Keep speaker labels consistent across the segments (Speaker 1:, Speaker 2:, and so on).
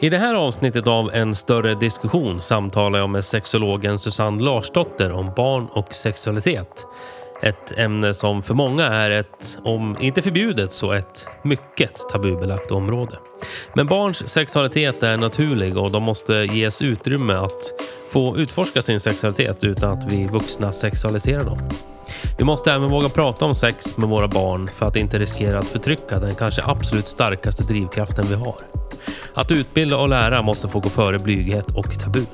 Speaker 1: I det här avsnittet av En större diskussion samtalar jag med sexologen Susanne Larsdotter om barn och sexualitet. Ett ämne som för många är ett, om inte förbjudet, så ett mycket tabubelagt område. Men barns sexualitet är naturlig och de måste ges utrymme att få utforska sin sexualitet utan att vi vuxna sexualiserar dem. Vi måste även våga prata om sex med våra barn för att inte riskera att förtrycka den kanske absolut starkaste drivkraften vi har. Att utbilda och lära måste få gå före blyghet och tabun.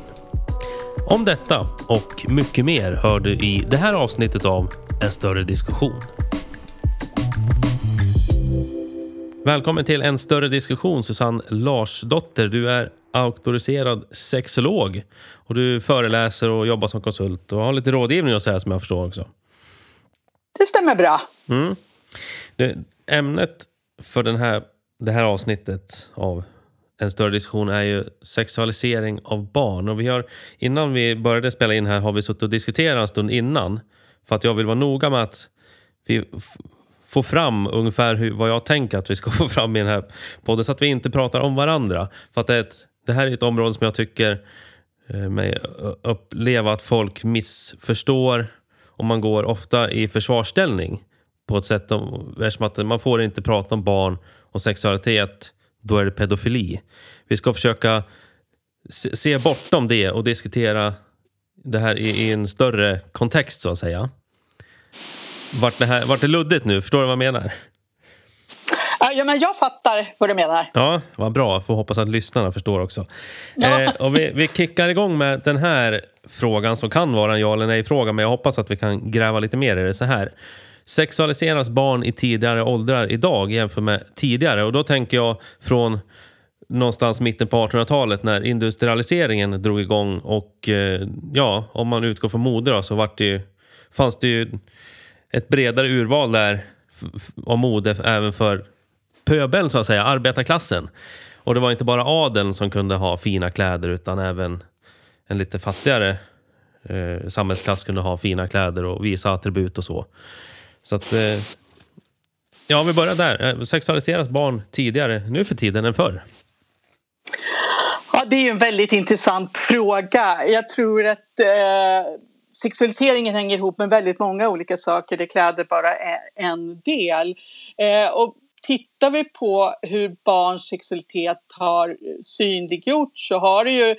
Speaker 1: Om detta och mycket mer hör du i det här avsnittet av En större diskussion. Välkommen till En större diskussion Susanne Larsdotter. Du är auktoriserad sexolog och du föreläser och jobbar som konsult och har lite rådgivning och så här som jag förstår också.
Speaker 2: Det stämmer bra.
Speaker 1: Mm. Det, ämnet för den här, det här avsnittet av en större diskussion är ju sexualisering av barn. Och vi har, innan vi började spela in här har vi suttit och diskuterat en stund innan. För att jag vill vara noga med att vi får fram ungefär hur, vad jag tänker att vi ska få fram i den här podden. Så att vi inte pratar om varandra. För att det, är ett, det här är ett område som jag tycker eh, mig uppleva att folk missförstår. Och man går ofta i försvarsställning på ett sätt som att man får inte prata om barn och sexualitet då är det pedofili. Vi ska försöka se bortom det och diskutera det här i, en större kontext så att säga. Vart det, här, vart det luddigt nu? Förstår du vad jag menar?
Speaker 2: Ja, men jag fattar vad du menar.
Speaker 1: Ja, vad bra. Får hoppas att lyssnarna förstår också. Ja. Eh, och vi, vi kickar igång med den här frågan som kan vara en ja eller nej-fråga, men jag hoppas att vi kan gräva lite mer i det så här. Sexualiseras barn i tidigare åldrar idag jämfört med tidigare? Och då tänker jag från någonstans mitten på 1800-talet när industrialiseringen drog igång och eh, ja, om man utgår från mode då, så vart det ju, fanns det ju ett bredare urval där av mode även för pöbeln så att säga, arbetarklassen. Och det var inte bara adeln som kunde ha fina kläder utan även en lite fattigare eh, samhällsklass kunde ha fina kläder och visa attribut och så. Så att... Eh, ja, vi börjar där. Eh, Sexualiseras barn tidigare nu för tiden än förr?
Speaker 2: Ja, det är en väldigt intressant fråga. Jag tror att eh, sexualiseringen hänger ihop med väldigt många olika saker. där kläder bara är en del. Eh, och tittar vi på hur barns sexualitet har eh, synliggjorts så har det ju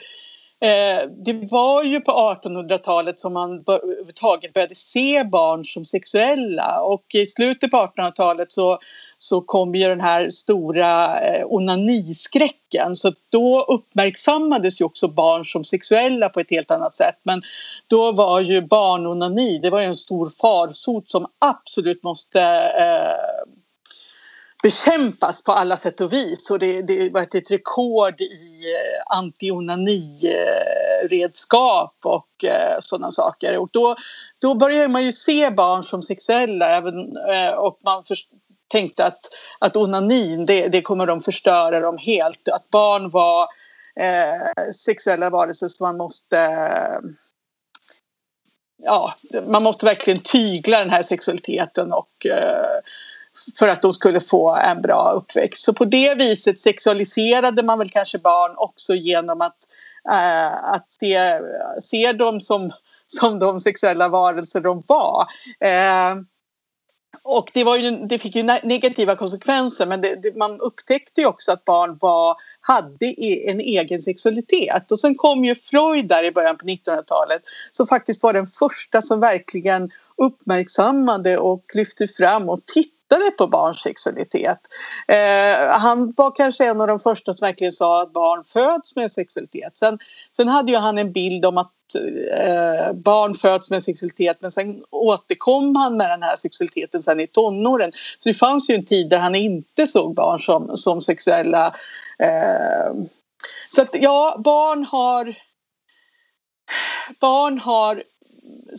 Speaker 2: Eh, det var ju på 1800-talet som man överhuvudtaget började se barn som sexuella. Och i slutet på 1800-talet så, så kom ju den här stora eh, onaniskräcken. Så då uppmärksammades ju också barn som sexuella på ett helt annat sätt. Men då var ju barnonani, det var ju en stor farsot som absolut måste eh, bekämpas på alla sätt och vis. Och det, det var ett rekord i eh, antionani-redskap och eh, sådana saker. Och då, då började man ju se barn som sexuella även, eh, och man för, tänkte att, att onanin, det, det kommer de förstöra dem helt. Att barn var eh, sexuella varelser som man måste ja, man måste verkligen tygla den här sexualiteten och eh, för att de skulle få en bra uppväxt. Så på det viset sexualiserade man väl kanske barn också genom att, eh, att se, se dem som, som de sexuella varelser de var. Eh, och det, var ju, det fick ju negativa konsekvenser men det, det, man upptäckte ju också att barn var, hade e, en egen sexualitet. Och sen kom ju Freud där i början på 1900-talet som faktiskt var den första som verkligen uppmärksammade och lyfte fram och tittade tittade på barns sexualitet. Eh, han var kanske en av de första som verkligen sa att barn föds med sexualitet. Sen, sen hade ju han en bild om att eh, barn föds med sexualitet men sen återkom han med den här sexualiteten sen i tonåren. Så det fanns ju en tid där han inte såg barn som, som sexuella. Eh, så att ja, barn har barn har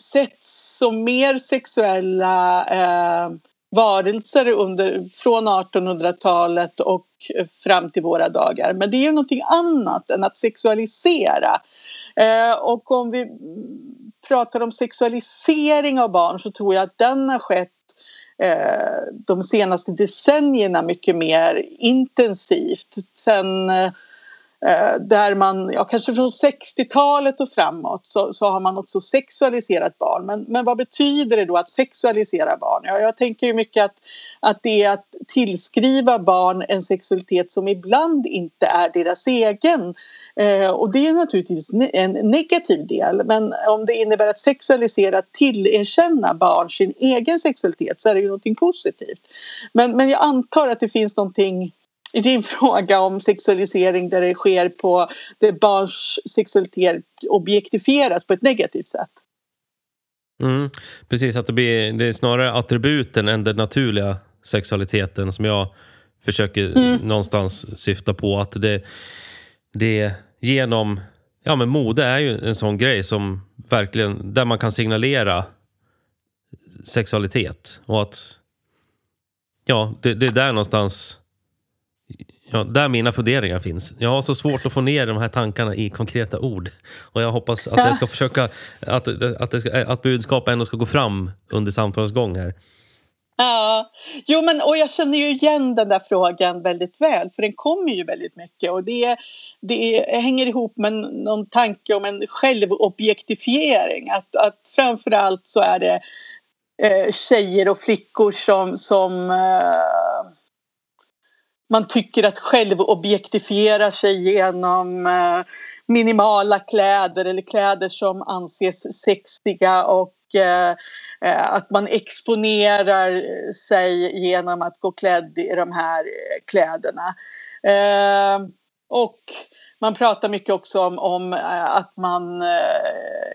Speaker 2: setts som mer sexuella eh, varelser under, från 1800-talet och fram till våra dagar. Men det är ju någonting annat än att sexualisera. Eh, och om vi pratar om sexualisering av barn så tror jag att den har skett eh, de senaste decennierna mycket mer intensivt. Sen eh, Eh, där man, ja kanske från 60-talet och framåt så, så, har man också sexualiserat barn. Men, men vad betyder det då att sexualisera barn? Ja, jag tänker ju mycket att, att det är att tillskriva barn en sexualitet som ibland inte är deras egen. Eh, och det är naturligtvis en negativ del men om det innebär att sexualisera, tillerkänna barn sin egen sexualitet så är det ju någonting positivt. Men, men jag antar att det finns någonting i din fråga om sexualisering där det sker på där barns sexualitet objektifieras på ett negativt sätt.
Speaker 1: Mm, precis, att det, blir, det är snarare attributen än den naturliga sexualiteten som jag försöker mm. någonstans syfta på. Att det, det genom... Ja, men mode är ju en sån grej som verkligen... Där man kan signalera sexualitet. Och att... Ja, det, det är där någonstans Ja, där mina funderingar finns. Jag har så svårt att få ner de här tankarna i konkreta ord. Och jag hoppas att jag ska försöka, att, att, det ska, att budskapet ändå ska gå fram under samtalets gång här.
Speaker 2: Ja, jo men och jag känner ju igen den där frågan väldigt väl för den kommer ju väldigt mycket och det, det hänger ihop med någon tanke om en självobjektifiering. Att, att framförallt så är det eh, tjejer och flickor som, som eh, man tycker att självobjektifiera sig genom eh, minimala kläder eller kläder som anses sexiga och eh, eh, att man exponerar sig genom att gå klädd i de här kläderna. Och man pratar mycket också om, om att man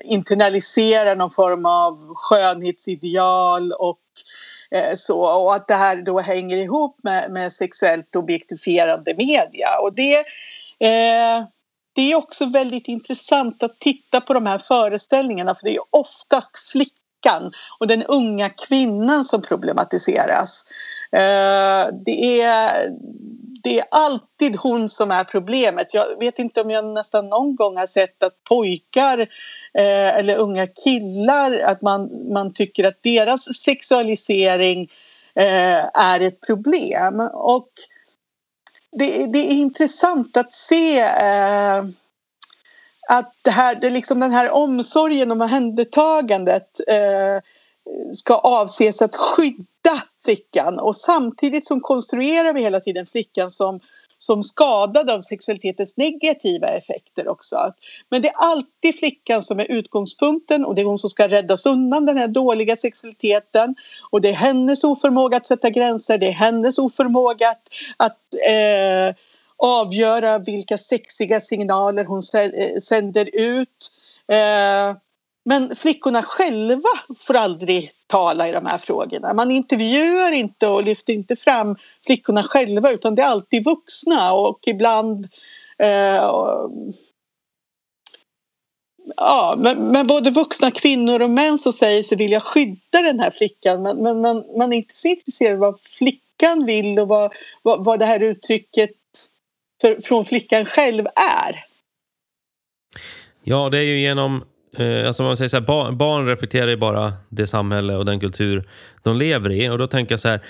Speaker 2: internaliserar någon form av skönhetsideal och Eh, så, och att det här då hänger ihop med, med sexuellt objektifierande media. Och det, eh, det är också väldigt intressant att titta på de här föreställningarna för det är oftast flickan och den unga kvinnan som problematiseras. Eh, det, är, det är alltid hon som är problemet. Jag vet inte om jag nästan någon gång har sett att pojkar eh, eller unga killar att man, man tycker att deras sexualisering eh, är ett problem. Och det, det är intressant att se eh, att det här, det liksom den här omsorgen och omhändertagandet eh, ska avses att skydda flickan och samtidigt som konstruerar vi hela tiden flickan som som skadad av sexualitetens negativa effekter också. Men det är alltid flickan som är utgångspunkten och det är hon som ska räddas undan den här dåliga sexualiteten. Och det är hennes oförmåga att sätta gränser, det är hennes oförmåga att, att eh, avgöra vilka sexiga signaler hon eh, sänder ut. Eh, men flickorna själva får aldrig tala i de här frågorna. Man intervjuar inte och lyfter inte fram flickorna själva utan det är alltid vuxna och ibland eh, Ja, men, men, både vuxna kvinnor och män som säger sig vilja skydda den här flickan men, men man, man, är inte så intresserad av vad flickan vill och vad, vad, vad det här uttrycket för, från flickan själv är.
Speaker 1: Ja, det är ju genom Eh, alltså man säger så här, barn, barn reflekterar ju bara det samhälle och den kultur de lever i. Och då tänker jag så här,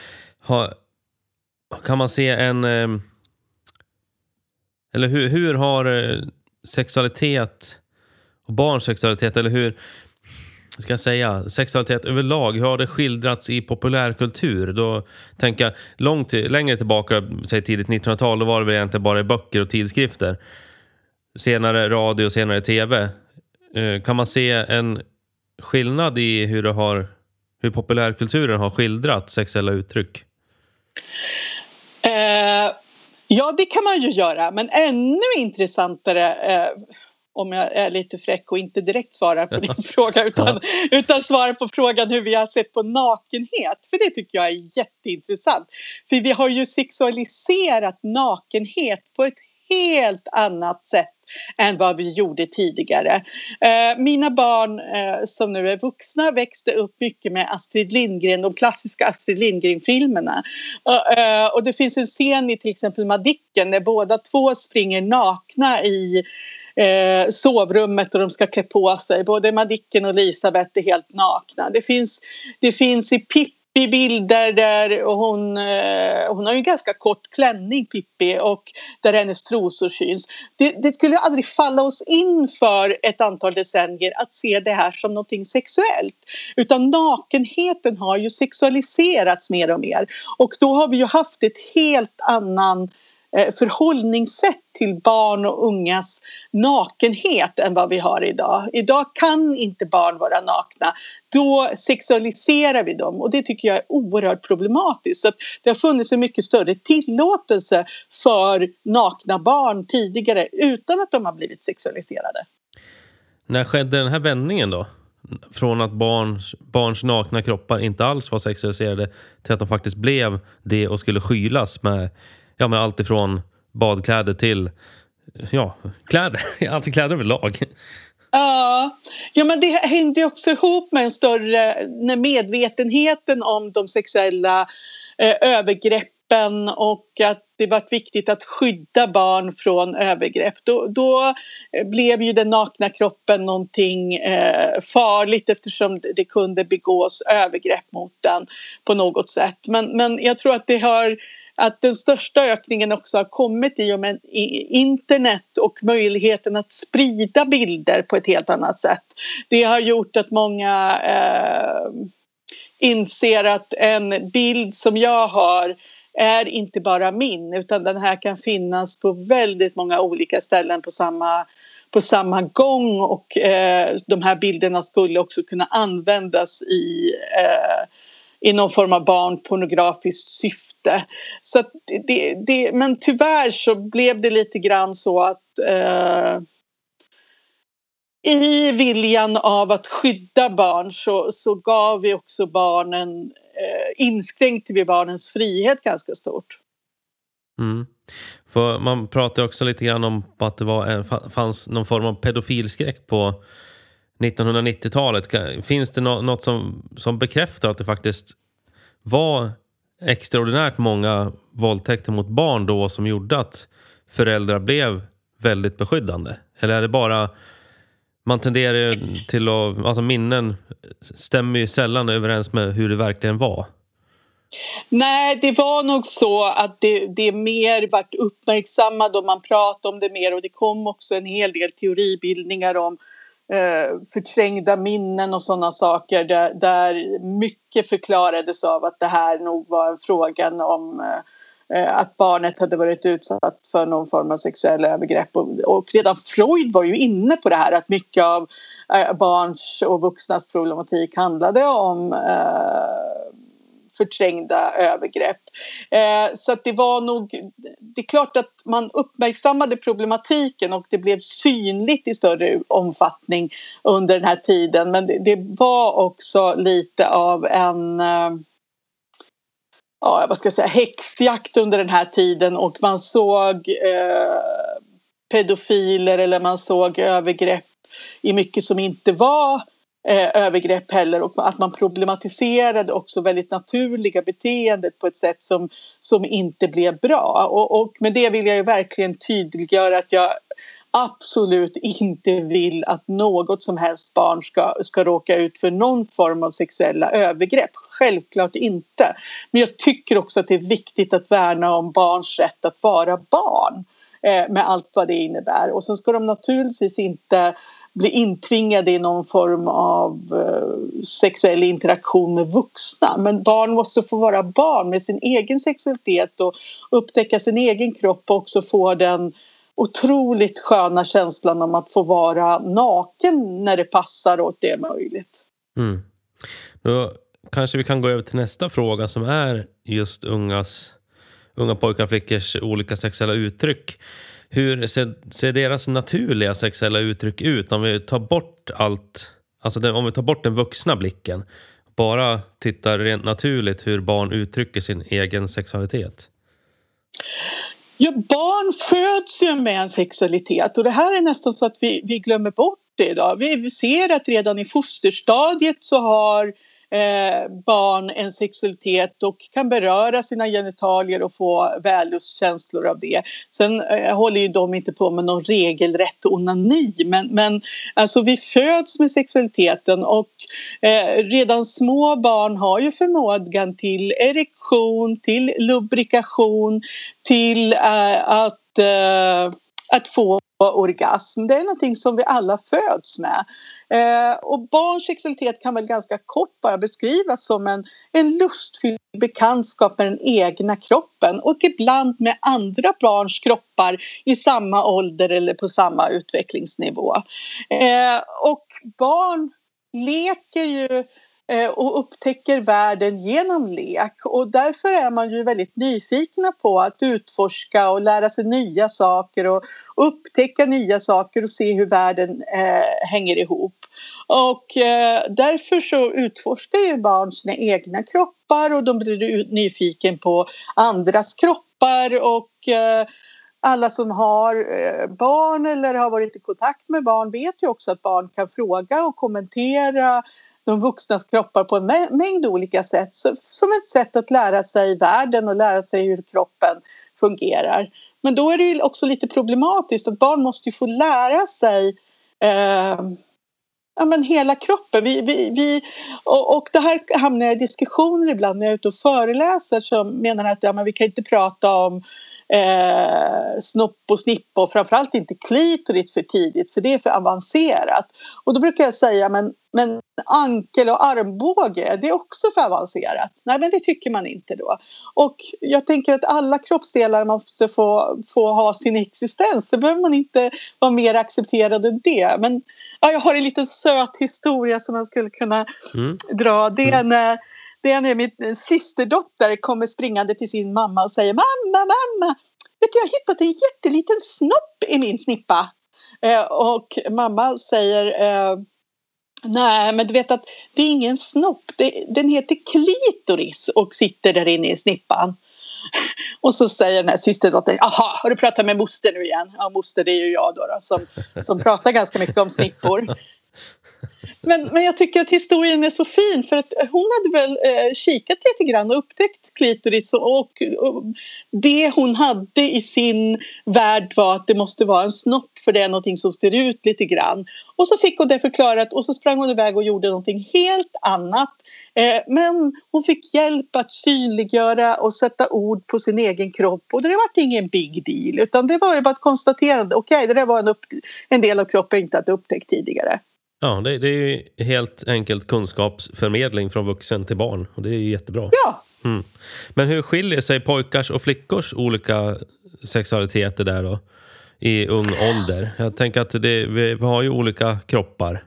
Speaker 1: ha, kan man se en... Eh, eller hur, hur har eh, sexualitet och barns sexualitet, eller hur ska jag säga, sexualitet överlag, hur har det skildrats i populärkultur? Då tänker jag långt, längre tillbaka, säg tidigt 1900-tal, då var det väl egentligen bara i böcker och tidskrifter. Senare radio senare tv. Eh, kan man se en skillnad i hur, det har, hur populärkulturen har skildrat sexuella uttryck?
Speaker 2: Eh, ja, det kan man ju göra, men ännu intressantare eh, om jag är lite fräck och inte direkt svarar på din fråga utan, utan svarar på frågan hur vi har sett på nakenhet. För det tycker jag är jätteintressant. För vi har ju sexualiserat nakenhet på ett helt annat sätt än vad vi gjorde tidigare. Eh, mina barn eh, som nu är vuxna växte upp mycket med Astrid Lindgren, de klassiska Astrid Lindgren-filmerna. Eh, och det finns en scen i till exempel Madicken där båda två springer nakna i eh, sovrummet och de ska klä på sig. Både Madicken och Elisabeth är helt nakna. Det finns, det finns i Pippi Pippi bilder där hon, eh, hon har ju en ganska kort klänning Pippi och där hennes trosor syns. Det, det skulle aldrig falla oss in för ett antal decennier att se det här som någonting sexuellt. Utan nakenheten har ju sexualiserats mer och mer och då har vi ju haft ett helt annan Eh, Eh, förhållningssätt till barn och ungas nakenhet än vad vi har idag. Idag kan inte barn vara nakna. Då sexualiserar vi dem och det tycker jag är oerhört problematiskt. Så det har funnits en mycket större tillåtelse för nakna barn tidigare utan att de har blivit sexualiserade.
Speaker 1: När skedde den här vändningen då? Från att barns, barns nakna kroppar inte alls var sexualiserade till att de faktiskt blev det och skulle skylas med ja, men allt ifrån badkläder till ja, kläder. Alltså kläder överlag.
Speaker 2: Ja, ja men det hängde också ihop med en större medvetenheten om de sexuella eh, övergreppen och att det var viktigt att skydda barn från övergrepp. Då, då eh, blev ju den nakna kroppen någonting eh, farligt eftersom det kunde begås övergrepp mot den på något sätt. Men, men jag tror att det har att den största ökningen också har kommit i och med internet och möjligheten att sprida bilder på ett helt annat sätt. Det har gjort att många eh, inser att en bild som jag har är inte bara min utan den här kan finnas på väldigt många olika ställen på samma på samma gång och eh, de här bilderna skulle också kunna användas i eh, i någon form av barnpornografiskt syfte. Så det, det, men tyvärr så blev det lite grann så att eh, i viljan av att skydda barn så, så gav vi också barnen, eh, inskränkte vi barnens frihet ganska stort.
Speaker 1: Mm. För man pratade också lite grann om att det var, fanns någon form av pedofilskräck på 1990-talet. Finns det något som, som bekräftar att det faktiskt var extraordinärt många våldtäkter mot barn då som gjorde att föräldrar blev väldigt beskyddande? Eller är det bara... Man tenderar ju till att... Alltså minnen stämmer ju sällan överens med hur det verkligen var.
Speaker 2: Nej, det var nog så att det, det mer vart uppmärksammat och man pratade om det mer och det kom också en hel del teoribildningar om Eh, förträngda minnen och sådana saker där, där mycket förklarades av att det här nog var frågan om eh, eh, att barnet hade varit utsatt för någon form av sexuella övergrepp. Och, och, redan Freud var ju inne på det här att mycket av eh, barns och vuxnas problematik handlade om eh, förträngda övergrepp. Eh, så att det var nog, det är klart att man uppmärksammade problematiken och det blev synligt i större omfattning under den här tiden men det, det var också lite av en eh, ja, vad ska jag säga, häxjakt under den här tiden och man såg eh, pedofiler eller man såg övergrepp i mycket som inte var eh, övergrepp heller och att man problematiserade också väldigt naturliga beteendet på ett sätt som, som inte blev bra. Och, och med det vill jag ju verkligen tydliggöra att jag absolut inte vill att något som helst barn ska, ska råka ut för någon form av sexuella övergrepp. Självklart inte. Men jag tycker också att det är viktigt att värna om barns rätt att vara barn eh, med allt vad det innebär. Och sen ska de naturligtvis inte bli intvingade i någon form av eh, sexuell interaktion med vuxna. Men barn måste få vara barn med sin egen sexualitet och upptäcka sin egen kropp och också få den otroligt sköna känslan om att få vara naken när det passar och det är möjligt.
Speaker 1: Mm. Då kanske vi kan gå över till nästa fråga som är just ungas, unga pojkar och flickors olika sexuella uttryck. Hur ser, ser deras naturliga sexuella uttryck ut om vi tar bort allt, alltså den, om vi tar bort den vuxna blicken? Bara tittar rent naturligt hur barn uttrycker sin egen sexualitet.
Speaker 2: Ja, barn föds ju med en sexualitet och det här är nästan så att vi, vi glömmer bort det idag. Vi, vi ser att redan i fosterstadiet så har eh, barn en sexualitet och kan beröra sina genitalier och få vällustkänslor av det. Sen eh, håller ju de inte på med någon regelrätt onani men, men alltså vi föds med sexualiteten och eh, redan små barn har ju förmågan till erektion, till lubrikation, till eh, att, eh, att få orgasm. Det är någonting som vi alla föds med. Eh, och barns sexualitet kan väl ganska kort bara beskrivas som en, en lustfylld bekantskap med den egna kroppen och ibland med andra barns kroppar i samma ålder eller på samma utvecklingsnivå. Eh, och barn leker ju Eh, och upptäcker världen genom lek. Och därför är man ju väldigt nyfikna på att utforska och lära sig nya saker och upptäcka nya saker och se hur världen eh, hänger ihop. Och eh, därför så utforskar ju barn sina egna kroppar och de blir nyfiken på andras kroppar och eh, alla som har eh, barn eller har varit i kontakt med barn vet ju också att barn kan fråga och kommentera de vuxnas kroppar på en mängd olika sätt som ett sätt att lära sig världen och lära sig hur kroppen fungerar. Men då är det också lite problematiskt att barn måste få lära sig eh, ja, men hela kroppen. Vi, vi, vi, och, och det här hamnar jag i diskussioner ibland när jag är ute och föreläser som menar att ja, men vi kan inte prata om eh, snopp och snippa och framförallt inte klitoris för tidigt för det är för avancerat. Och då brukar jag säga men, men ankel och armbåge det är också för avancerat. Nej men det tycker man inte då. Och jag tänker att alla kroppsdelar måste få, få ha sin existens. Det behöver man inte vara mer accepterad än det. Men ja, jag har en liten söt historia som jag skulle kunna mm. dra. Det är när det är när min systerdotter kommer springande till sin mamma och säger Mamma, mamma! Vet du, jag har hittat en jätteliten snopp i min snippa. Eh, och mamma säger eh, Nej, men du vet att det är ingen snopp. Det, den heter klitoris och sitter där inne i snippan. Och så säger den här systerdottern, jaha, har du pratat med moster nu igen? Ja, moster det är ju jag då, då som, som pratar ganska mycket om snippor. Men, men jag tycker att historien är så fin för att hon hade väl eh, kikat lite grann och upptäckt klitoris och, och, och, det hon hade i sin värld var att det måste vara en snopp för det är någonting som ser ut lite grann. Och så fick hon det förklarat och så sprang hon iväg och gjorde någonting helt annat. Eh, men hon fick hjälp att synliggöra och sätta ord på sin egen kropp och det var ingen big deal utan det var bara ett konstaterande. Okej, okay, det där var en, upp, en del av kroppen jag inte hade upptäckt tidigare.
Speaker 1: Ja, det, det är ju helt enkelt kunskapsförmedling från vuxen till barn och det är ju jättebra.
Speaker 2: Ja.
Speaker 1: Mm. Men hur skiljer sig pojkars och flickors olika sexualiteter där då? I ung ålder? Jag tänker att det, vi har ju olika kroppar.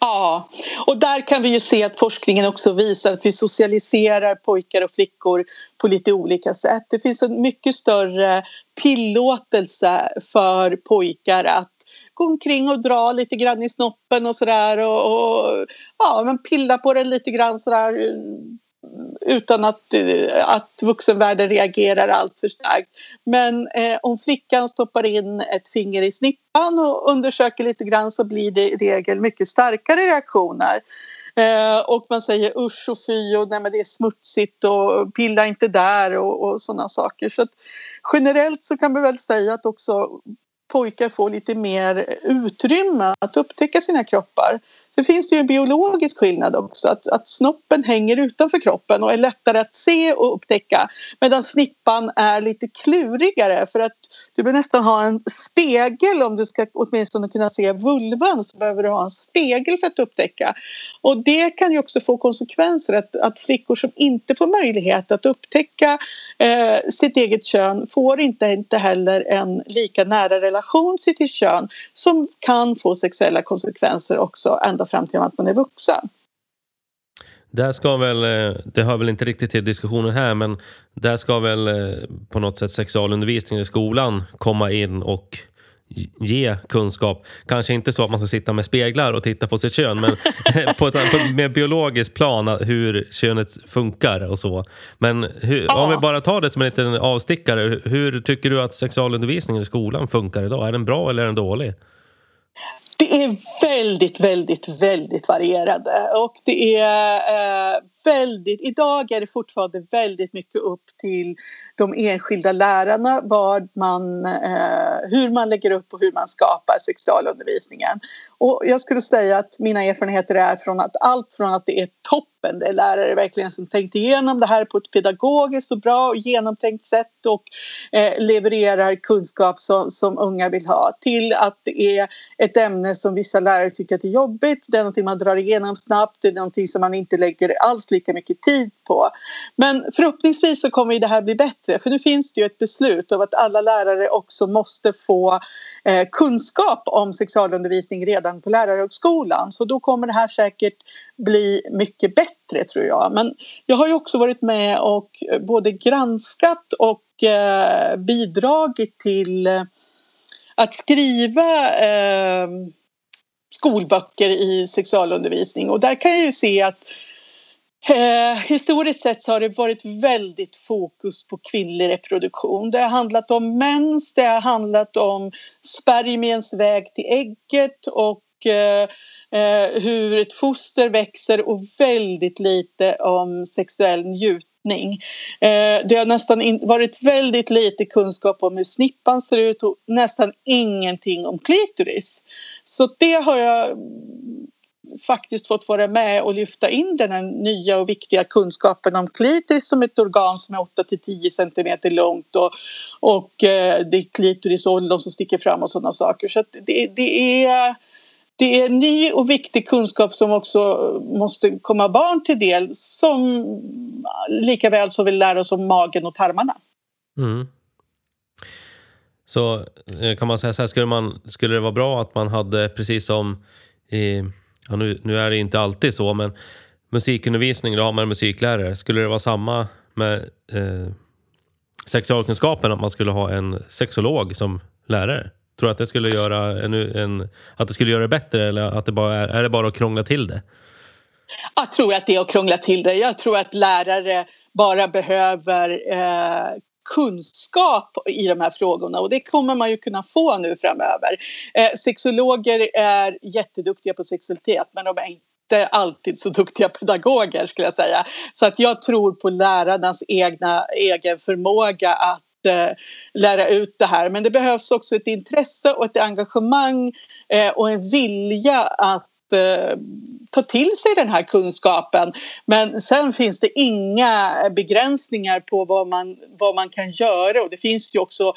Speaker 2: Ja, och där kan vi ju se att forskningen också visar att vi socialiserar pojkar och flickor på lite olika sätt. Det finns en mycket större tillåtelse för pojkar att gå omkring och dra lite grann i snoppen och sådär och, och ja, men pilla på den lite grann sådär eh, utan att, eh, att vuxenvärlden reagerar allt för starkt. Men eh, om flickan stoppar in ett finger i snippan och undersöker lite grann så blir det i regel mycket starkare reaktioner. Eh, och man säger usch och fy och nej men det är smutsigt och pilla inte där och, och sådana saker. Så att generellt så kan vi väl säga att också pojkar får lite mer utrymme att upptäcka sina kroppar. Sen finns det ju en biologisk skillnad också, att, att snoppen hänger utanför kroppen och är lättare att se och upptäcka. Medan snippan är lite klurigare för att du behöver nästan ha en spegel om du ska åtminstone kunna se vulvan så behöver du ha en spegel för att upptäcka. Och det kan ju också få konsekvenser att, att flickor som inte får möjlighet att upptäcka eh, sitt eget kön får inte, inte heller en lika nära relation till sitt kön som kan få sexuella konsekvenser också ända fram till att man är vuxen.
Speaker 1: Där ska väl, eh, det hör väl inte riktigt till diskussionen här, men där ska väl eh, på något sätt sexualundervisningen i skolan komma in och ge kunskap. Kanske inte så att man ska sitta med speglar och titta på sitt kön, men på ett på mer biologiskt plan hur könet funkar och så. Men hur, ja. om vi bara tar det som en liten avstickare, hur tycker du att sexualundervisningen i skolan funkar idag? Är den bra eller är den dålig?
Speaker 2: Är väldigt, väldigt, väldigt varierade och det är eh, väldigt, idag är det fortfarande väldigt mycket upp till de enskilda lärarna vad man, eh, hur man lägger upp och hur man skapar sexualundervisningen. Och jag skulle säga att mina erfarenheter är från att allt från att det är toppen, det är lärare verkligen som tänkt igenom det här på ett pedagogiskt och bra och genomtänkt sätt och eh, levererar kunskap som, som unga vill ha till att det är ett ämne som vissa lärare tycker att det är jobbigt, det är någonting man drar igenom snabbt, det är någonting som man inte lägger alls lika mycket tid på. Men förhoppningsvis så kommer det här bli bättre för nu finns det ju ett beslut om att alla lärare också måste få eh, kunskap om sexualundervisning redan på lärarhögskolan så då kommer det här säkert bli mycket bättre tror jag. Men jag har ju också varit med och både granskat och eh, bidragit till eh, att skriva eh, skolböcker i sexualundervisning och där kan jag ju se att Eh, historiskt sett så har det varit väldigt fokus på kvinnlig reproduktion. Det har handlat om mens, det har handlat om spermiens väg till ägget och eh, eh hur ett foster växer och väldigt lite om sexuell njutning. Eh, det har nästan varit väldigt lite kunskap om hur snippan ser ut och nästan ingenting om klitoris. Så det har jag faktiskt fått vara med och lyfta in den här nya och viktiga kunskapen om klitoris som ett organ som är 8 till 10 centimeter långt och, och eh, det är klitorisåldern som sticker fram och sådana saker. Så det, det, är, det är ny och viktig kunskap som också måste komma barn till del som lika väl som vill lära oss om magen och tarmarna.
Speaker 1: Mm. Så eh, kan man säga så här, skulle, man, skulle det vara bra att man hade precis som i ja, nu, nu är det inte alltid så, men musikundervisning, då har man en musiklärare. Skulle det vara samma med eh, sexualkunskapen, att man skulle ha en sexolog som lärare? Tror du att det skulle göra, en, en, att det skulle göra det bättre eller att det bara är, är det bara att krångla till det?
Speaker 2: Jag tror att det är att krångla till det. Jag tror att lärare bara behöver eh, kunskap i de här frågorna och det kommer man ju kunna få nu framöver. Eh, sexologer är jätteduktiga på sexualitet men de är inte alltid så duktiga pedagoger skulle jag säga. Så att jag tror på lärarnas egna, egen förmåga att eh, lära ut det här. Men det behövs också ett intresse och ett engagemang eh, och en vilja att eh, ta till sig den här kunskapen. Men sen finns det inga begränsningar på vad man, vad man kan göra och det finns ju också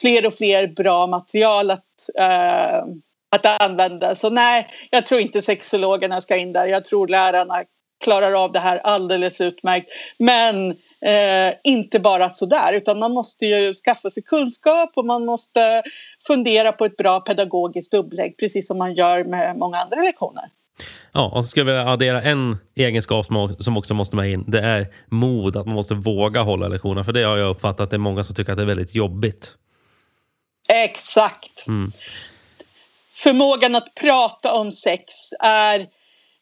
Speaker 2: fler och fler bra material att, eh, att använda. Så nej, jag tror inte sexologerna ska in där. Jag tror lärarna klarar av det här alldeles utmärkt. Men Eh, inte bara sådär utan man måste ju skaffa sig kunskap och man måste fundera på ett bra pedagogiskt upplägg precis som man gör med många andra lektioner.
Speaker 1: Ja, och så skulle jag vilja addera en egenskap som också måste med in. Det är mod, att man måste våga hålla lektioner. För det har jag uppfattat att det är många som tycker att det är väldigt jobbigt.
Speaker 2: Exakt. Mm. Förmågan att prata om sex är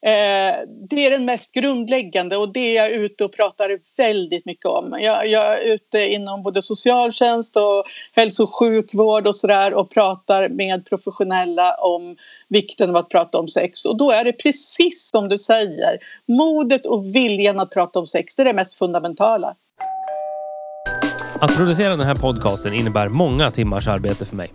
Speaker 2: Eh, det är den mest grundläggande och det är jag ute och pratar väldigt mycket om. Jag, jag är ute inom både socialtjänst och hälso och sjukvård och sådär och pratar med professionella om vikten av att prata om sex. Och då är det precis som du säger, modet och viljan att prata om sex, det är det mest fundamentala.
Speaker 1: Att producera den här podcasten innebär många timmars arbete för mig.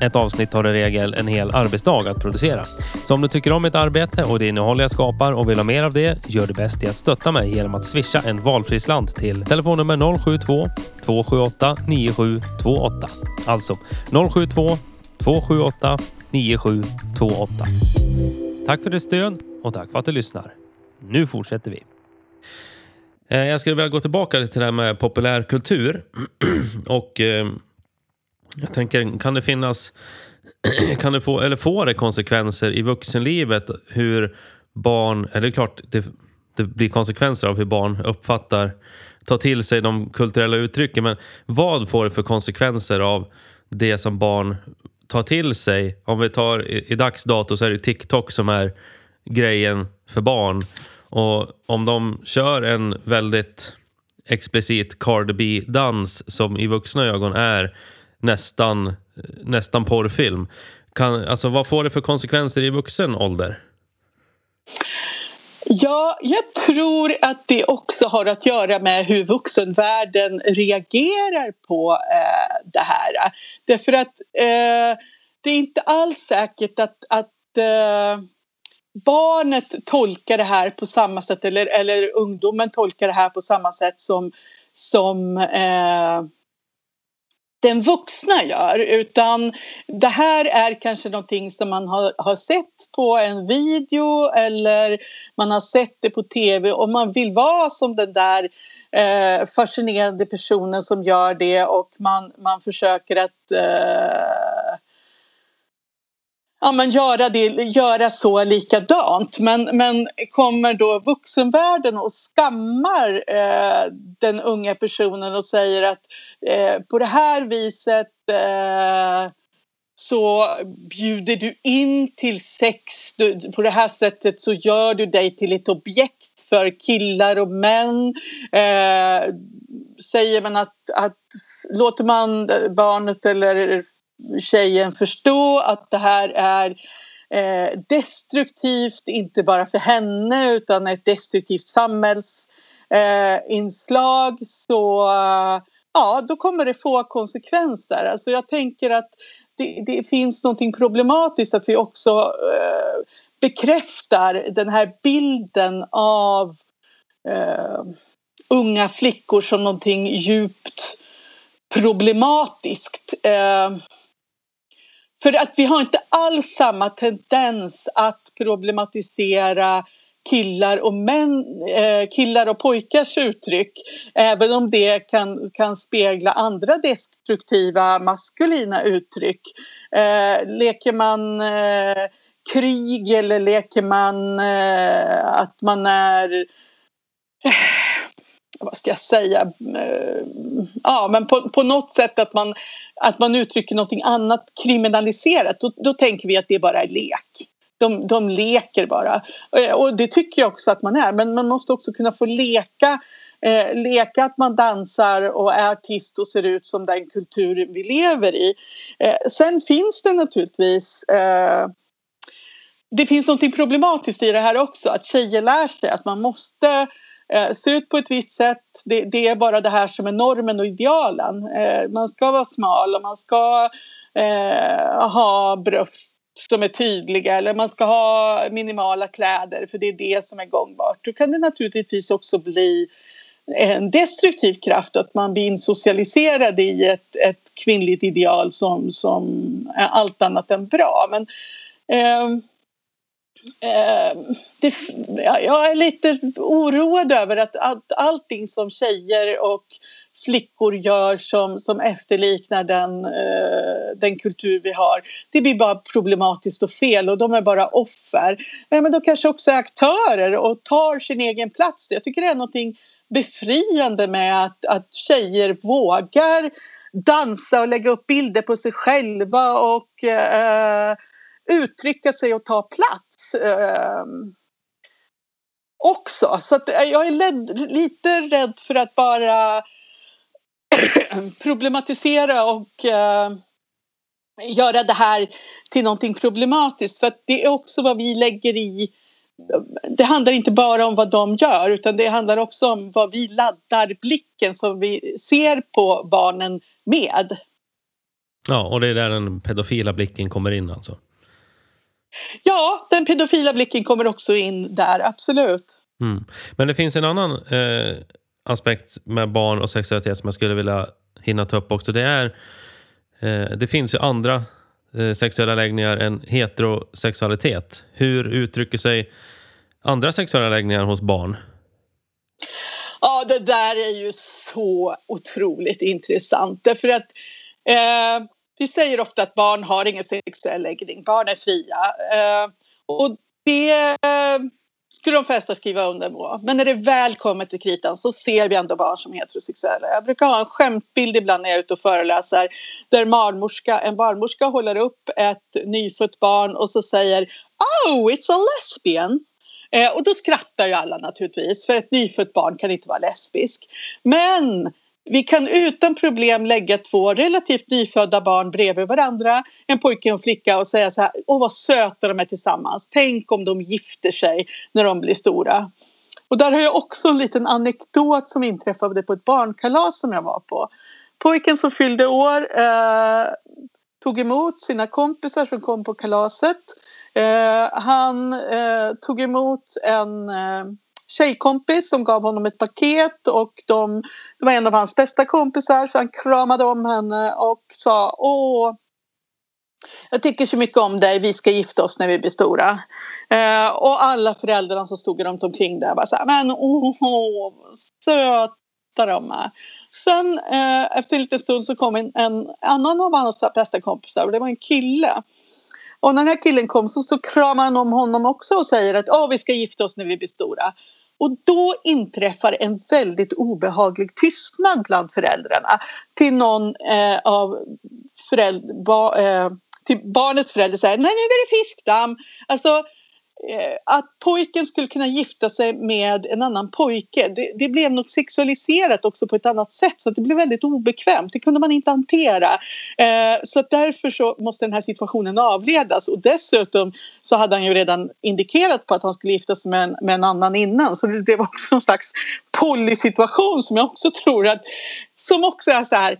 Speaker 1: Ett avsnitt tar i regel en hel arbetsdag att producera. Så om du tycker om mitt arbete och det innehåll jag skapar och vill ha mer av det, gör det bäst i att stötta mig genom att swisha en valfri slant till telefonnummer 072 278 9728. Alltså 072 278 9728. Tack för ditt stöd och tack för att du lyssnar. Nu fortsätter vi. Eh, jag skulle vilja gå tillbaka till det här med populärkultur. och eh, jag tänker, kan det finnas... kan det få, eller får det konsekvenser i vuxenlivet hur barn... Eller det är klart, det, det blir konsekvenser av hur barn uppfattar, tar till sig de kulturella uttrycken. Men vad får det för konsekvenser av det som barn tar till sig? Om vi tar i, i dags dato så är det TikTok som är grejen för barn. Och om de kör en väldigt explicit Cardi B-dans som i vuxna ögon är nästan, nästan porrfilm. kan, alltså, vad får det för konsekvenser i vuxen ålder?
Speaker 2: Ja, jag tror att det också har att göra med hur vuxenvärlden reagerar på eh, det här. Därför att eh, det är inte alls säkert att, att eh, barnet tolkar det här på samma sätt eller, eller ungdomen tolkar det här på samma sätt som, som eh, den vuxna gör utan det här är kanske någonting som man har, har sett på en video eller man har sett det på tv och man vill vara som den där eh, fascinerande personen som gör det och man, man försöker att eh, ja, men göra, det, göra så likadant. Men, men kommer då vuxenvärlden och skammar eh, den unga personen och säger att eh, på det här viset eh, så bjuder du in till sex. Du, på det här sättet så gör du dig till ett objekt för killar och män. Eh, säger man att, att låter man barnet eller tjejen förstå att det här är eh, destruktivt, inte bara för henne utan ett destruktivt samhällsinslag eh, så ja, då kommer det få konsekvenser. Alltså jag tänker att det, det finns någonting problematiskt att vi också eh, bekräftar den här bilden av eh, unga flickor som någonting djupt problematiskt. Eh, för att vi har inte alls samma tendens att problematisera killar och, män, eh, killar och pojkars uttryck även om det kan, kan spegla andra destruktiva maskulina uttryck. Eh, leker man eh, krig eller leker man eh, att man är eh, vad ska jag säga, eh, ja men på, på något sätt att man, att man uttrycker någonting annat kriminaliserat, då, då tänker vi att det bara är lek. De, de leker bara. Eh, och det tycker jag också att man är, men man måste också kunna få leka eh, leka att man dansar och är artist och ser ut som den kultur vi lever i. Eh, sen finns det naturligtvis eh, det finns något problematiskt i det här också, att tjejer lär sig att man måste eh, se ut på ett visst sätt. Det, det, är bara det här som är normen och idealen. Eh, man ska vara smal och man ska eh, ha bröst som är tydliga eller man ska ha minimala kläder för det är det som är gångbart. Då kan det naturligtvis också bli en destruktiv kraft att man blir insocialiserad i ett, ett kvinnligt ideal som, som är allt annat än bra. Men, eh, Ehm, det, jag är lite oroad över att, att allting som tjejer och flickor gör som, som efterliknar den, eh, den kultur vi har. Det blir bara problematiskt och fel och de är bara offer. Men, men de kanske också är aktörer och tar sin egen plats. Jag tycker det är något befriande med att, att tjejer vågar dansa och lägga upp bilder på sig själva och eh, uttrycka sig och ta plats. Eh, också. Så att eh, jag är led, lite rädd för att bara problematisera och eh, göra det här till någonting problematiskt. För att det är också vad vi lägger i det handlar inte bara om vad de gör utan det handlar också om vad vi laddar blicken som vi ser på barnen med.
Speaker 1: Ja, och det är där den pedofila blicken kommer in alltså?
Speaker 2: Ja, den pedofila blicken kommer också in där, absolut.
Speaker 1: Mm. Men det finns en annan eh, aspekt med barn och sexualitet som jag skulle vilja hinna ta upp också. Det, är, eh, det finns ju andra eh, sexuella läggningar än heterosexualitet. Hur uttrycker sig andra sexuella läggningar hos barn?
Speaker 2: Ja, det där är ju så otroligt intressant. Därför att eh, vi säger ofta att barn har ingen sexuell läggning, barn är fria. Eh, och det eh, skulle de flesta skriva under på. Men när det väl kommer till kritan så ser vi ändå barn som heterosexuella. Jag brukar ha en skämtbild ibland när jag är ute och föreläser där barnmorska, en barnmorska håller upp ett nyfött barn och så säger Oh, it's a lesbian! Eh, och då skrattar ju alla naturligtvis för ett nyfött barn kan inte vara lesbisk. Men vi kan utan problem lägga två relativt nyfödda barn bredvid varandra, en pojke och en flicka och säga så här, åh vad söta de är tillsammans, tänk om de gifter sig när de blir stora. Och där har jag också en liten anekdot som inträffade på ett barnkalas som jag var på. Pojken som fyllde år eh, tog emot sina kompisar som kom på kalaset. Eh, han eh, tog emot en eh, tjejkompis som gav honom ett paket och de, det var en av hans bästa kompisar så han kramade om henne och sa åh jag tycker så mycket om dig, vi ska gifta oss när vi blir stora. Eh, och alla föräldrarna som stod runt omkring där var så här, men åh, oh, söta de är. Sen eh, efter en liten stund så kom en, en annan av hans bästa kompisar och det var en kille. Och när den här killen kom så, så kramar han om honom också och säger att oh, vi ska gifta oss när vi blir stora. Och då inträffar en väldigt obehaglig tystnad bland föräldrarna till någon eh, av föräldrar, ba, eh, till barnets förälder säger nej nu är det fiskdamm. Alltså Eh, att pojken skulle kunna gifta sig med en annan pojke det, det, blev nog sexualiserat också på ett annat sätt så det blev väldigt obekvämt. Det kunde man inte hantera. Eh, så därför så måste den här situationen avledas och dessutom så hade han ju redan indikerat på att han skulle gifta sig med en, med en annan innan så det, det var också någon slags polysituation som jag också tror att som också är så här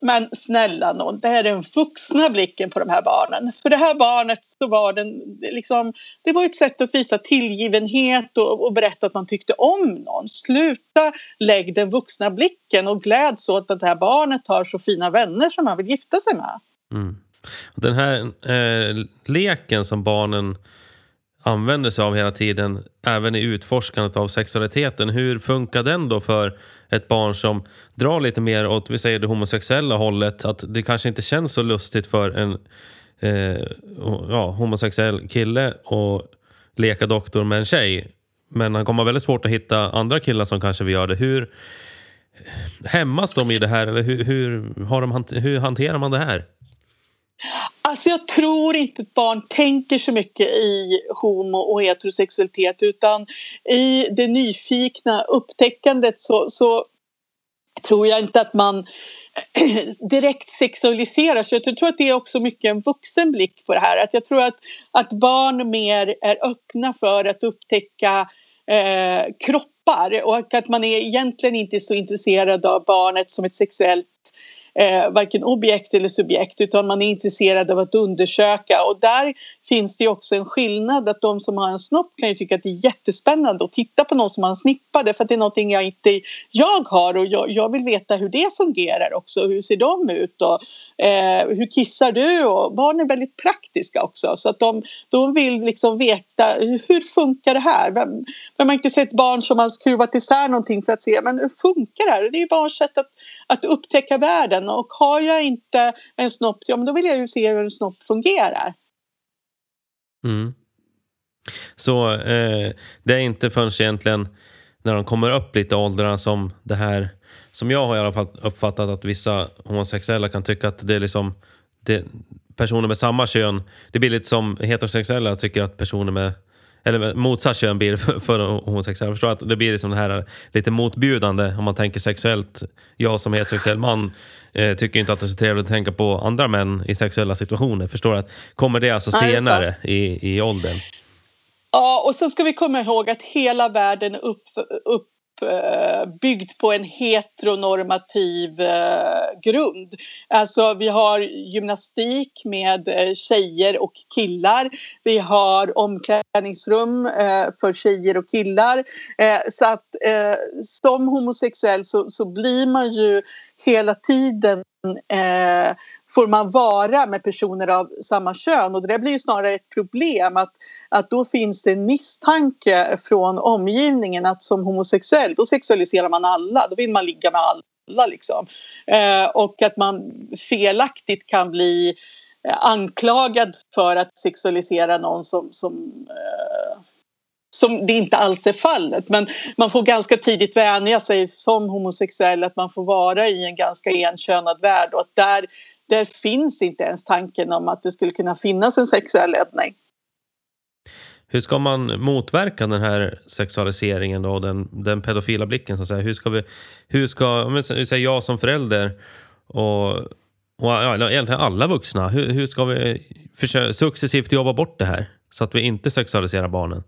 Speaker 2: men snälla någon, det är den vuxna blicken på de här barnen. För det här barnet så var den liksom, det var ett sätt att visa tillgivenhet och, och berätta att man tyckte om någon. Sluta lägg den vuxna blicken och gläds åt att det här barnet har så fina vänner som man vill gifta sig med.
Speaker 1: Mm. Den här eh, leken som barnen använder sig av hela tiden, även i utforskandet av sexualiteten. Hur funkar den då för ett barn som drar lite mer åt vi säger det homosexuella hållet? Att det kanske inte känns så lustigt för en eh, ja, homosexuell kille att leka doktor med en tjej. Men han kommer ha väldigt svårt att hitta andra killar som kanske vill göra det. Hur hämmas de i det här? Eller hur, hur, har de, hur hanterar man det här?
Speaker 2: Alltså jag tror inte att barn tänker så mycket i homo och heterosexualitet utan i det nyfikna upptäckandet så, så tror jag inte att man direkt sexualiserar sig. Jag tror att det är också mycket en vuxen blick på det här. Att jag tror att, att barn mer är öppna för att upptäcka eh, kroppar och att man är egentligen inte så intresserad av barnet som ett sexuellt eh, varken objekt eller subjekt utan man är intresserad av att undersöka och där finns det också en skillnad att de som har en snopp kan ju tycka att det är jättespännande att titta på någon som har en snippa därför att det är någonting jag inte jag har och jag, jag vill veta hur det fungerar också. Hur ser de ut och eh, hur kissar du? Och barn är väldigt praktiska också så att de, de vill liksom veta hur funkar det här? Vem, vem har inte sett barn som har skruvat isär någonting för att se men hur funkar det här? Det är ju barns sätt att, att upptäcka världen och har jag inte en snopp, ja men då vill jag ju se hur en snopp fungerar.
Speaker 1: Mm. Så eh, det är inte förrän egentligen när de kommer upp lite i åldrarna som det här som jag har i alla fall uppfattat att vissa homosexuella kan tycka att det är liksom det, personer med samma kön, det blir lite som heterosexuella tycker att personer med eller motsatt kön blir för, homosexuella. Jag förstår att det blir liksom det här lite motbjudande om man tänker sexuellt. Jag som heterosexuell man eh, tycker inte att det är så trevligt att tänka på andra män i sexuella situationer. Förstår att Kommer det alltså senare i, i åldern?
Speaker 2: Ja, och sen ska vi komma ihåg att hela världen är upp, upp Eh, byggd på en heteronormativ eh, grund. Alltså vi har gymnastik med eh, tjejer och killar. Vi har omklädningsrum för tjejer och killar. Så att som homosexuell så, så blir man ju hela tiden får man vara med personer av samma kön och det blir ju snarare ett problem att, att då finns det en misstanke från omgivningen att som homosexuell då sexualiserar man alla, då vill man ligga med alla liksom. Eh, och att man felaktigt kan bli eh, anklagad för att sexualisera någon som, som eh, som det inte alls är fallet. Men man får ganska tidigt vänja sig som homosexuell att man får vara i en ganska enkönad värld och att där, där finns inte ens tanken om att det skulle kunna finnas en sexuell ledning.
Speaker 1: hur ska man motverka den här sexualiseringen då, den, den pedofila blicken så att säga? Hur ska vi, hur ska, om vi säger jag som förälder och, och ja, egentligen alla vuxna, hur, hur ska vi försöka successivt jobba bort det här så att vi inte sexualiserar barnen?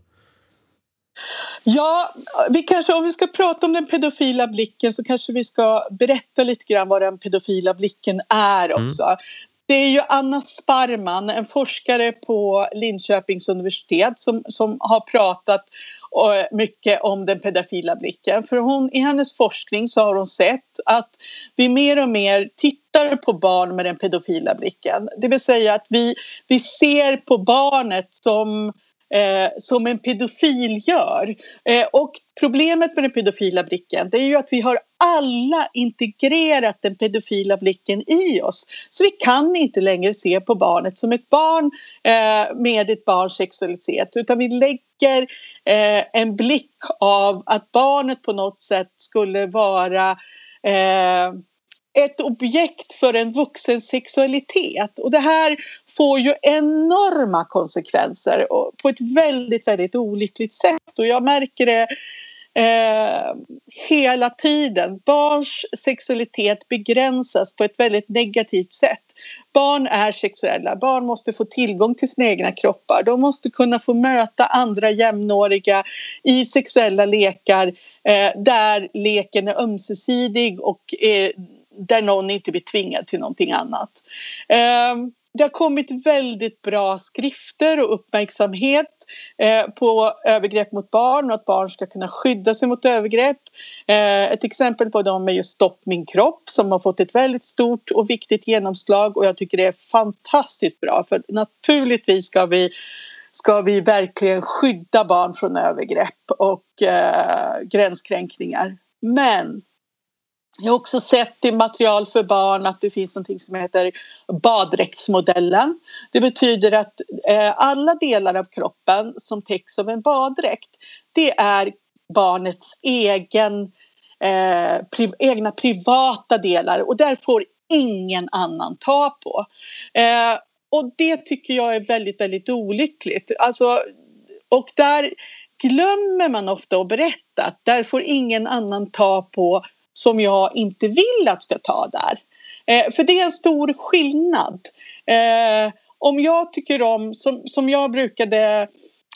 Speaker 2: Ja, vi kanske, om vi ska prata om den pedofila blicken så kanske vi ska berätta lite grann vad den pedofila blicken är mm. också. Mm. Det är ju Anna Sparman, en forskare på Linköpings universitet som, som har pratat eh, mycket om den pedofila blicken. För hon, i hennes forskning så har hon sett att vi mer och mer tittar på barn med den pedofila blicken. Det vill säga att vi, vi ser på barnet som eh, som en pedofil gör. Eh, och problemet med den pedofila blicken det är ju att vi har alla integrerat den pedofila blicken i oss. Så vi kan inte längre se på barnet som ett barn eh, med ett barns sexualitet utan vi lägger eh, en blick av att barnet på något sätt skulle vara eh, ett objekt för en vuxen sexualitet. Och det här får ju enorma konsekvenser på ett väldigt, väldigt olyckligt sätt. Och jag märker det eh, hela tiden. Barns sexualitet begränsas på ett väldigt negativt sätt. Barn är sexuella, barn måste få tillgång till sina egna kroppar. De måste kunna få möta andra jämnåriga i sexuella lekar eh, där leken är ömsesidig och eh, där någon inte blir tvingad till någonting annat. Eh, det har kommit väldigt bra skrifter och uppmärksamhet eh, på övergrepp mot barn och att barn ska kunna skydda sig mot övergrepp. Eh, ett exempel på dem är just Stopp min kropp som har fått ett väldigt stort och viktigt genomslag och jag tycker det är fantastiskt bra för naturligtvis ska vi ska vi verkligen skydda barn från övergrepp och eh, gränskränkningar. Men jag har också sett i material för barn att det finns något som heter baddräktsmodellen. Det betyder att eh, alla delar av kroppen som täcks av en baddräkt det är barnets egen, eh, pri egna privata delar och där får ingen annan ta på. Eh, och det tycker jag är väldigt, väldigt olyckligt. Alltså, och där glömmer man ofta att berätta att där får ingen annan ta på som jag inte vill att ska ta där. Eh, för det är en stor skillnad. Eh, om jag tycker om, som, som jag brukade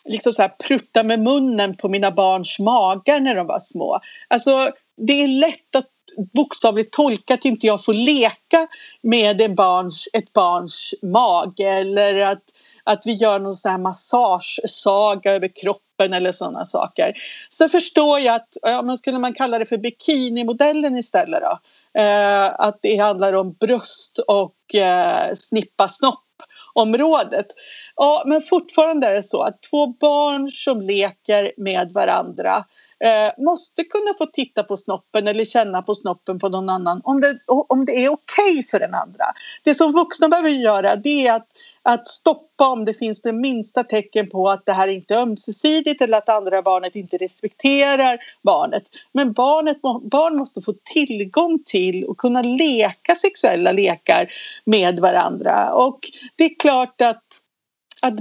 Speaker 2: liksom så här prutta med munnen på mina barns magar när de var små. Alltså det är lätt att bokstavligt tolka att inte jag får leka med en barns, ett barns mage eller att, att vi gör någon sån här massagesaga över kroppen eller sådana saker. Så förstår jag att, ja, men skulle man kalla det för bikinimodellen istället då? Eh, att det handlar om bröst och eh, snippa snopp området. Ja, men fortfarande är det så att två barn som leker med varandra eh, måste kunna få titta på snoppen eller känna på snoppen på någon annan om det, om det är okej okay för den andra. Det som vuxna behöver göra det är att, att stoppa om det finns det minsta tecken på att det här inte är ömsesidigt eller att andra barnet inte respekterar barnet. Men barnet, barn måste få tillgång till och kunna leka sexuella lekar med varandra. Och det är klart att att,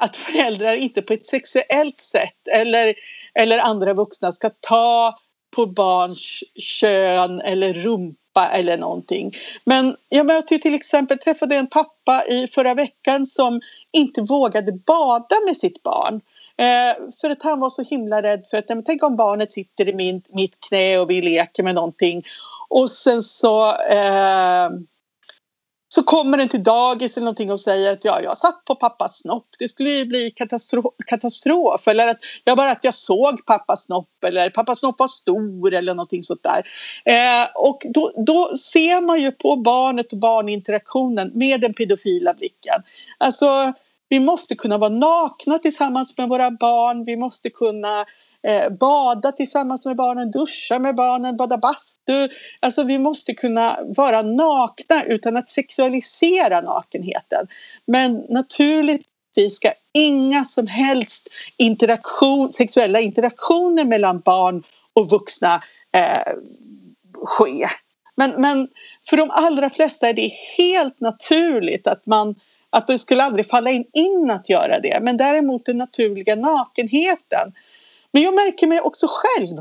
Speaker 2: att föräldrar inte på ett sexuellt sätt eller eller andra vuxna ska ta på barns kön eller rumpa eller någonting. Men jag möter till exempel, träffade en pappa i förra veckan som inte vågade bada med sitt barn. Eh, för att han var så himla rädd för att tänk om barnet sitter i min, mitt knä och vi leker med någonting och sen så eh, så kommer den till dagis eller någonting och säger att ja, jag satt på pappas snopp. Det skulle ju bli katastrof. katastrof. Eller att jag bara att jag såg pappas snopp eller pappas snopp var stor eller någonting sånt där. Eh, och då, då ser man ju på barnet och barninteraktionen med den pedofila blicken. Alltså vi måste kunna vara nakna tillsammans med våra barn. Vi måste kunna eh, Eh, bada tillsammans med barnen, duscha med barnen, bada bastu. Alltså vi måste kunna vara nakna utan att sexualisera nakenheten. Men naturligtvis ska inga som helst interaktion, sexuella interaktioner mellan barn och vuxna eh, ske. Men, men för de allra flesta är det helt naturligt att man Att det skulle aldrig falla in, in att göra det. Men däremot den naturliga nakenheten. Men jag märker mig också själv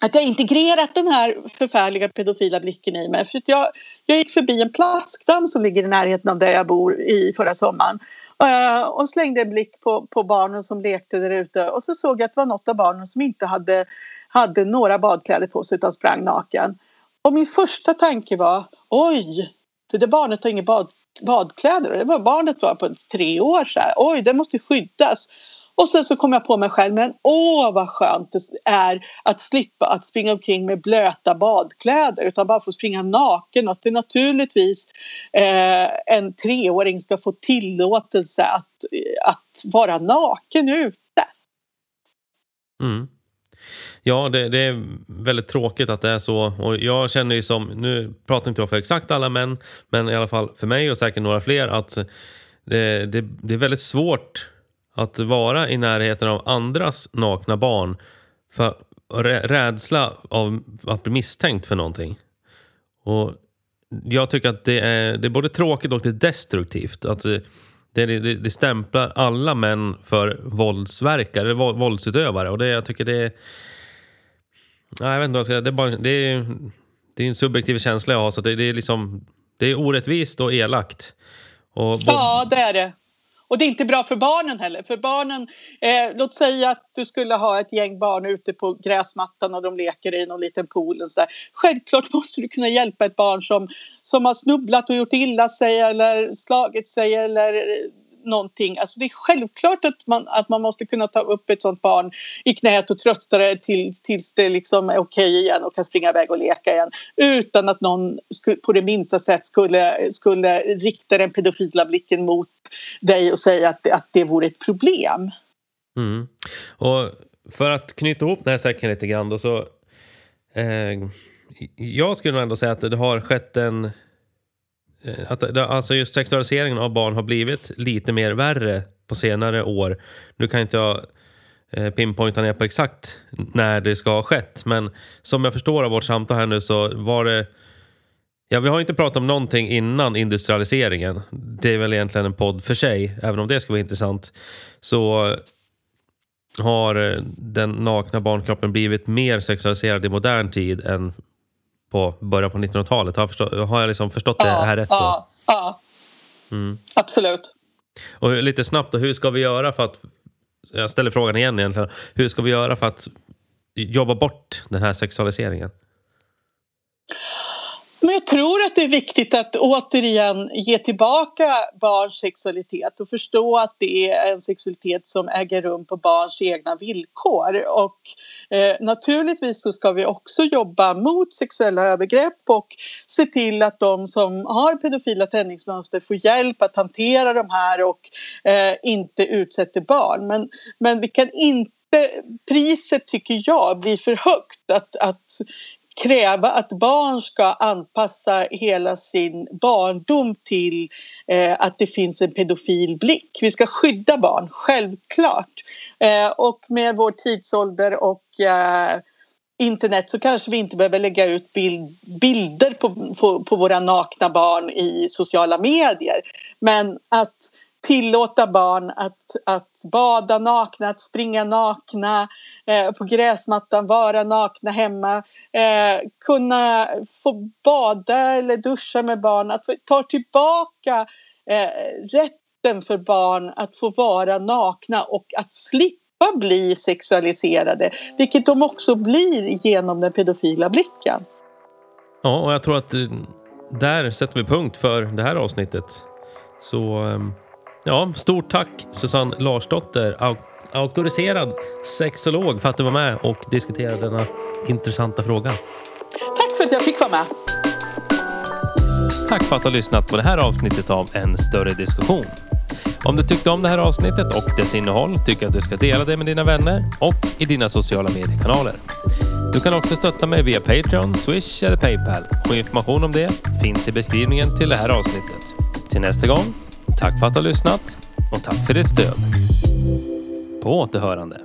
Speaker 2: att jag integrerat den här förfärliga pedofila blicken i mig. För jag, jag gick förbi en plaskdamm som ligger i närheten av där jag bor i förra sommaren. Eh, och slängde en blick på, på barnen som lekte där ute och så såg jag att det var något av barnen som inte hade, hade några badkläder på sig utan sprang naken. Och min första tanke var oj, det där barnet har inga bad, badkläder. Det var barnet var på tre år så här. Oj, det måste skyddas. Och sen så kom jag på mig själv, men åh vad skönt det är att slippa att springa omkring med blöta badkläder utan bara få springa naken och att det naturligtvis eh, en treåring ska få tillåtelse att, att vara naken ute.
Speaker 1: Mm. Ja, det, det, är väldigt tråkigt att det är så. Och jag känner ju som, nu pratar inte jag för exakt alla män, men i alla fall för mig och säkert några fler, att det, det, det är väldigt svårt att vara i närheten av andras nakna barn för rädsla av att bli misstänkt för någonting. Och jag tycker att det är, det är både tråkigt och det är destruktivt. Att det, det, det stämplar alla män för våldsverkare, våldsutövare. Och det, jag tycker det är... Nej, jag vet inte vad jag ska Det är, bara, det är, det är en subjektiv känsla jag har. Så det, det, är liksom, det är orättvist och elakt.
Speaker 2: Och, ja, det är det. Och det är inte bra för barnen heller. För barnen, eh, låt säga att du skulle ha ett gäng barn ute på gräsmattan och de leker i någon liten pool. Och så där. Självklart måste du kunna hjälpa ett barn som, som har snubblat och gjort illa sig eller slagit sig eller någonting. Alltså det är självklart att man, att man måste kunna ta upp ett sånt barn i knät och trösta det till, tills det liksom är okej igen och kan springa iväg och leka igen. Utan att någon på det minsta sätt skulle, skulle rikta den pedofila blicken mot dig och säga att, att det vore ett problem.
Speaker 1: Mm. Och för att knyta ihop den här säcken lite grann då så eh, jag skulle nog ändå säga att det har skett en Eh, att alltså just sexualiseringen av barn har blivit lite mer värre på senare år. Nu kan inte jag eh, pinpointa ner på exakt när det ska ha skett. Men som jag förstår av vårt samtal här nu så var det... Ja, vi har inte pratat om någonting innan industrialiseringen. Det är väl egentligen en podd för sig, även om det ska vara intressant. Så har den nakna barnkroppen blivit mer sexualiserad i modern tid än på början på 1900-talet. Har, förstå, har jag liksom förstått ja, det här rätt? Då?
Speaker 2: Ja, ja. Mm. absolut.
Speaker 1: Och lite snabbt då, hur ska vi göra för att... Jag ställer frågan igen egentligen. Hur ska vi göra för att jobba bort den här sexualiseringen?
Speaker 2: Men jag tror att det är viktigt att återigen ge tillbaka barns sexualitet och förstå att det är en sexualitet som äger rum på barns egna villkor. Och eh, naturligtvis så ska vi också jobba mot sexuella övergrepp och se till att de som har pedofila tändningsmönster får hjälp att hantera de här och eh, inte utsätter barn. Men, men vi kan inte priset tycker jag blir för högt. Att, att kräva att barn ska anpassa hela sin barndom till eh, att det finns en pedofil blick. Vi ska skydda barn, självklart. Eh, och med vår tidsålder och eh, internet så kanske vi inte behöver lägga ut bild, bilder på, på, på, våra nakna barn i sociala medier. Men att tillåta barn att, att bada nakna, att springa nakna eh, på gräsmattan, vara nakna hemma. Eh, kunna få bada eller duscha med barn. Att ta tillbaka eh, rätten för barn att få vara nakna och att slippa bli sexualiserade. Vilket de också blir genom den pedofila blicken.
Speaker 1: Ja, och jag tror att eh, där sätter vi punkt för det här avsnittet. Så ehm, Ja, stort tack Susanne Larsdotter, auktoriserad sexolog för att du var med och diskuterade denna intressanta fråga.
Speaker 2: Tack för att jag fick vara med.
Speaker 1: Tack för att du har lyssnat på det här avsnittet av En större diskussion. Om du tyckte om det här avsnittet och dess innehåll tycker jag att du ska dela det med dina vänner och i dina sociala mediekanaler. Du kan också stötta mig via Patreon, Swish eller Paypal och information om det finns i beskrivningen till det här avsnittet. Till nästa gång Tack för att du har lyssnat och tack för ditt stöd. På återhörande.